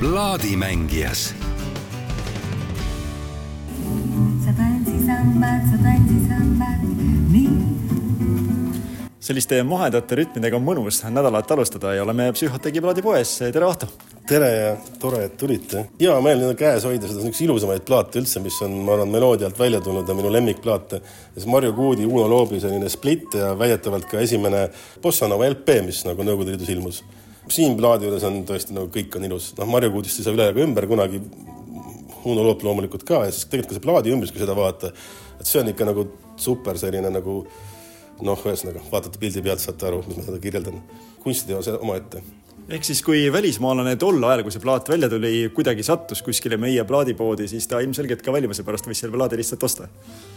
plaadimängijas sa tantsid sambad, sa tantsid sambad, nii selliste mahedate rütmidega on mõnus nädalat alustada ja oleme Psühhotegi plaadipoes. tere, Ahto! tere ja tore, et tulite. hea meel nüüd käes hoida seda, üks ilusamaid plaate üldse, mis on, ma arvan, Meloodialt välja tulnud ja minu lemmikplaate. siis Marju Kuudi, Uno Loobi selline split ja väidetavalt ka esimene Bossa Nova LP, mis nagu Nõukogude Liidus ilmus. Siin plaadi juures on tõesti nagu kõik on ilus, noh, Marju Kuudist ei saa üle ega ümber kunagi. Uno Loop loomulikult ka ja siis tegelikult ka see plaadi ümbrus, kui seda vaadata, et see on ikka nagu super selline nagu noh, ühesõnaga vaatate pildi pealt, saate aru, mis ma seda kirjeldan. kunstiteos omaette ehk siis, kui välismaalane tol ajal, kui see plaat välja tuli, kuidagi sattus kuskile meie plaadipoodi, siis ta ilmselgelt ka valimuse pärast võis selle plaadi lihtsalt osta.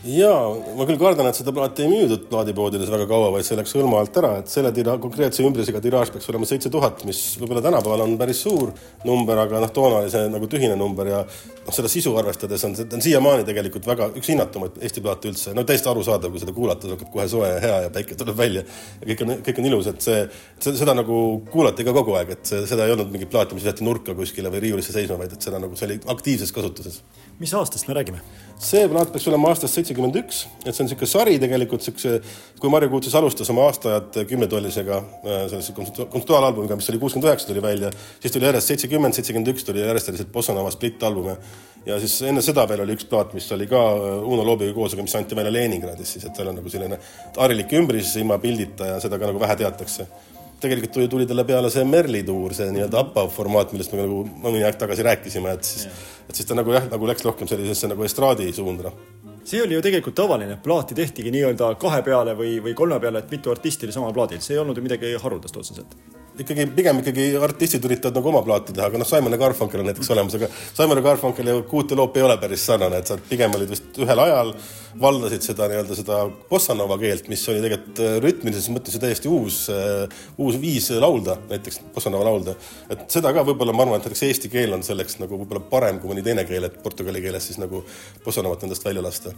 ja ma küll kardan, et seda plaati ei müüdud plaadipoodides väga kaua, vaid see läks hõlma alt ära, et selle tira-, konkreetse ümbrusega tiraaž peaks olema seitse tuhat, mis võib-olla tänapäeval on päris suur number, aga noh, toona oli see nagu tühine number ja noh, seda sisu arvestades on see, ta on siiamaani tegelikult väga üks hinnatumaid Eesti plaate üldse, no täiesti arusaadav, kui seda kuulata, hakkab kohe soe ja hea ja päike tuleb välja ja kõik on, kõik on ilus, et see, seda nagu kuulati ka kogu aeg aeg, et seda ei olnud mingit plaati, mis jäeti nurka kuskile või riiulisse seisma, vaid et seda nagu see oli aktiivses kasutuses. mis aastast me räägime? see plaat peaks olema aastast seitsekümmend üks, et see on niisugune sari tegelikult siukse, kui Marju Kuutsis alustas oma aastaajad kümnetollisega, äh, sellise kontseptuaalalbumiga, mis oli kuuskümmend üheksa tuli välja, siis tuli järjest seitsekümmend, seitsekümmend üks tuli järjest sellised Bossanova split albume. ja siis enne seda veel oli üks plaat, mis oli ka äh, Uno Loobiga koos, aga mis anti välja Leningradis siis, et seal on nagu selline harilik ümbris ilma pildita ja seda ka nagu vähe teatakse tegelikult tuli, tuli talle peale see Merli tuur, see nii-öelda APA formaat, millest me nagu mõni aeg tagasi rääkisime, et siis, et siis ta nagu jah, nagu läks rohkem sellisesse nagu estraadi suunda. See oli ju tegelikult tavaline, plaati tehtigi nii-öelda kahe peale või, või kolme peale, et mitu artisti oli samal plaadil, see ei olnud ju midagi haruldast otseselt ikkagi pigem ikkagi artistid üritavad nagu oma plaati teha, aga noh, Simon ja Garfunkel on näiteks olemas, aga Simon ja Garfunkel ja Kuut ja Loop ei ole päris sarnane, et sa pigem olid vist ühel ajal, valdasid seda nii-öelda seda bossanova keelt, mis oli tegelikult äh, rütmilises mõttes ju täiesti uus, äh, uus viis laulda, näiteks bossanova laulda. et seda ka võib-olla ma arvan, et näiteks eesti keel on selleks nagu võib-olla parem kui mõni teine keel, et portugali keeles siis nagu bossanovat endast välja lasta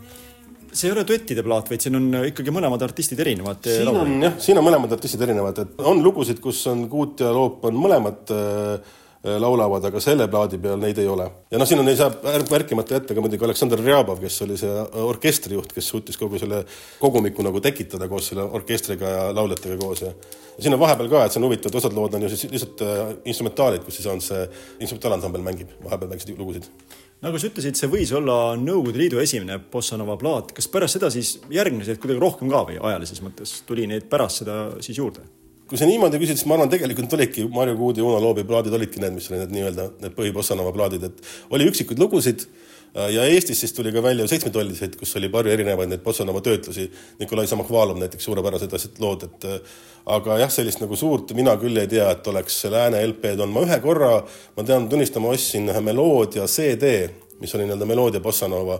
see ei ole duettide plaat, vaid siin on ikkagi mõlemad artistid erinevad. siin on jah, siin on mõlemad artistid erinevad, et on lugusid, kus on Kuut ja Loop on mõlemad äh, laulavad, aga selle plaadi peal neid ei ole. ja noh, siin on, ei saa märkimata jätta ka muidugi Aleksandr Rjabov, kes oli see orkestrijuht, kes suutis kogu selle kogumiku nagu tekitada koos selle orkestriga ja lauljatega koos ja ja siin on vahepeal ka, et see on huvitav, et osad lood on ju siis lihtsalt äh, instrumentaalid, kus siis on see instrumentaalansambel mängib vahepeal väikseid lugusid nagu sa ütlesid, see võis olla Nõukogude Liidu esimene Bossa Nova plaat, kas pärast seda siis järgnesid kuidagi rohkem ka või ajalises mõttes tuli neid pärast seda siis juurde? kui sa niimoodi küsid, siis ma arvan, tegelikult olidki Marju Kuudi Uno Loobi plaadid olidki need, mis olid need nii-öelda need põhi-Bossa Nova plaadid, et oli üksikuid lugusid ja Eestis siis tuli ka välja seitsmetolliseid, kus oli palju erinevaid neid Bossa Nova töötlusi. Nikolai Samohvalov näiteks suurepärased asjad, lood, et äh, aga jah, sellist nagu suurt mina küll ei tea, et oleks lääne LP-d on, ma ühe korra, ma tean, tunnistama, ostsin ühe meloodia CD mis oli nii-öelda meloodia bossanova.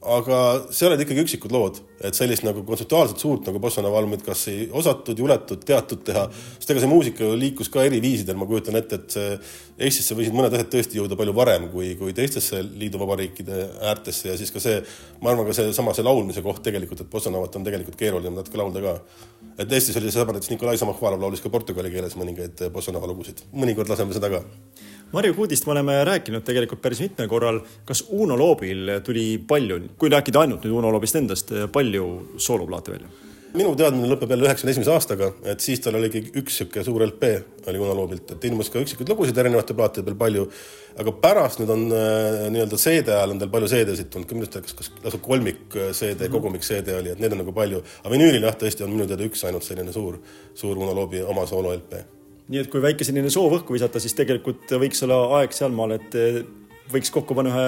Aga seal olid ikkagi üksikud lood, et sellist nagu kontseptuaalselt suurt nagu bossanova albumit kas ei osatud, juletud, teatud teha, sest ega see muusika ju liikus ka eri viisidel, ma kujutan ette, et see Eestisse võisid mõned asjad tõesti jõuda palju varem kui, kui teistesse liiduvabariikide äärtesse ja siis ka see, ma arvan, ka seesama see laulmise koht tegelikult, et bossanovat on tegelikult keeruline natuke laulda ka. et Eestis oli sõber, näiteks Nikolai Samohvalov laulis ka portugali keeles mõningaid bossanova lugusid, mõnikord laseme seda ka Marju Kuudist me oleme rääkinud tegelikult päris mitmel korral. kas Uno Loobil tuli palju, kui rääkida ainult nüüd Uno Loobist endast, palju sooloplaate välja? minu teadmine lõpeb jälle üheksakümne esimese aastaga, et siis tal oligi üks sihuke suur LP oli Uno Loobilt, et ilmus ka üksikuid lugusid erinevate plaatide peal palju. aga pärast nüüd on äh, nii-öelda CD ajal on tal palju CD-sid tulnud, minu arust kas, kas lausa kolmik CD mm, -hmm. kogumik CD oli, et neid on nagu palju. aga vinüülil jah, tõesti on minu teada üks ainult selline suur, suur Uno Loobi oma soolo LP nii et kui väike selline soov õhku visata, siis tegelikult võiks olla aeg sealmaal, et eh, võiks kokku panna ühe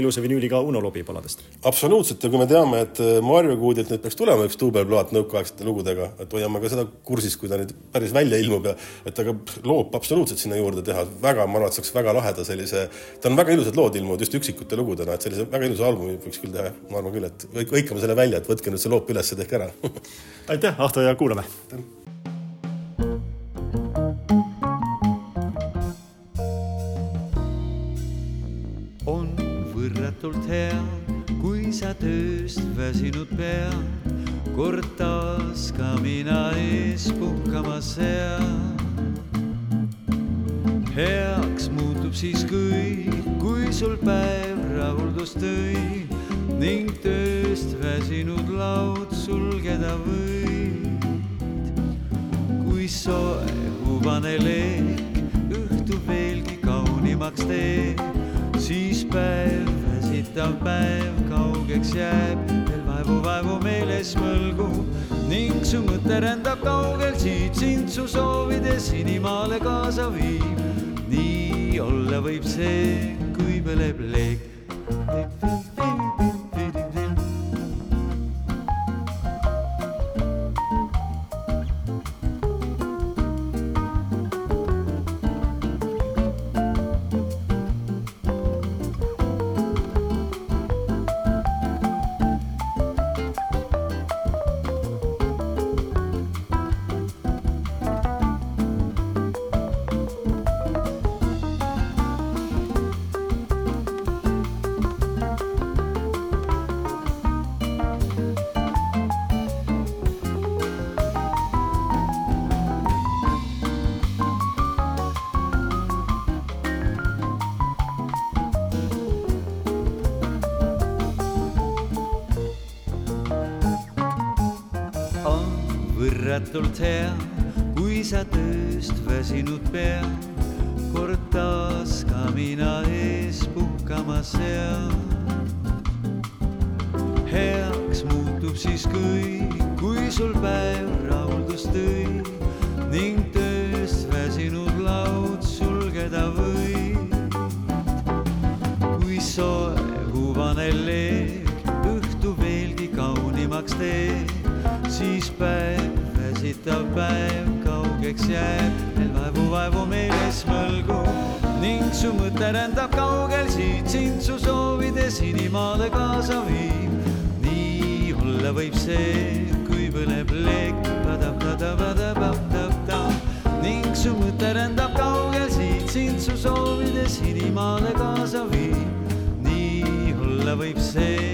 ilusa vinüüli ka Uno Lobi paladest. absoluutselt ja kui me teame, et eh, Maarja Kuudilt nüüd peaks tulema üks duubelplaat nõukaaegsete lugudega, et hoiame ka seda kursis, kui ta nüüd päris välja ilmub ja et aga loop absoluutselt sinna juurde teha, väga, ma arvan, et saaks väga laheda sellise, ta on väga ilusad lood ilmunud just üksikute lugudena, et sellise väga ilusa albumi võiks küll teha, ma arvan küll, et hõikame selle välja, et võtke nüüd see loop üles ja tehke ära aitäh, Ahto ja kuulame. Väsinud pea, kord taas ka mina ees puhkama sea. heaks muutub siis kõik, kui sul päev rahuldust tõi ning tööst väsinud laud sulgeda võid. kui soe hubane leek õhtu veelgi kaunimaks teeb, siis päev, väsitav päev kaugeks jääb, veel vaevu, vaevu meeles mõlgub ning su mõte rändab kaugel siit sind su soovides sinimaale kaasa viib. nii olla võib see, kui põleb leek. Võrratult hea, kui sa tööst väsinud pea, kord taas kamina ees puhkama seal. heaks muutub siis kõik, kui sul päev rahuldust tõi ning tööst väsinud laud sulgeda võid. kui soe huvane leek õhtu veelgi kaunimaks teeb, siis päev, väsitab päev, kaugeks jääb, veel vaevu, vaevu meeles mõlgu ning su mõte rändab kaugel siit, sind su soovides inimaale kaasa viib. nii olla võib see, kui põleb leek, ning su mõte rändab kaugel siit, sind su soovides inimaale kaasa viib. nii olla võib see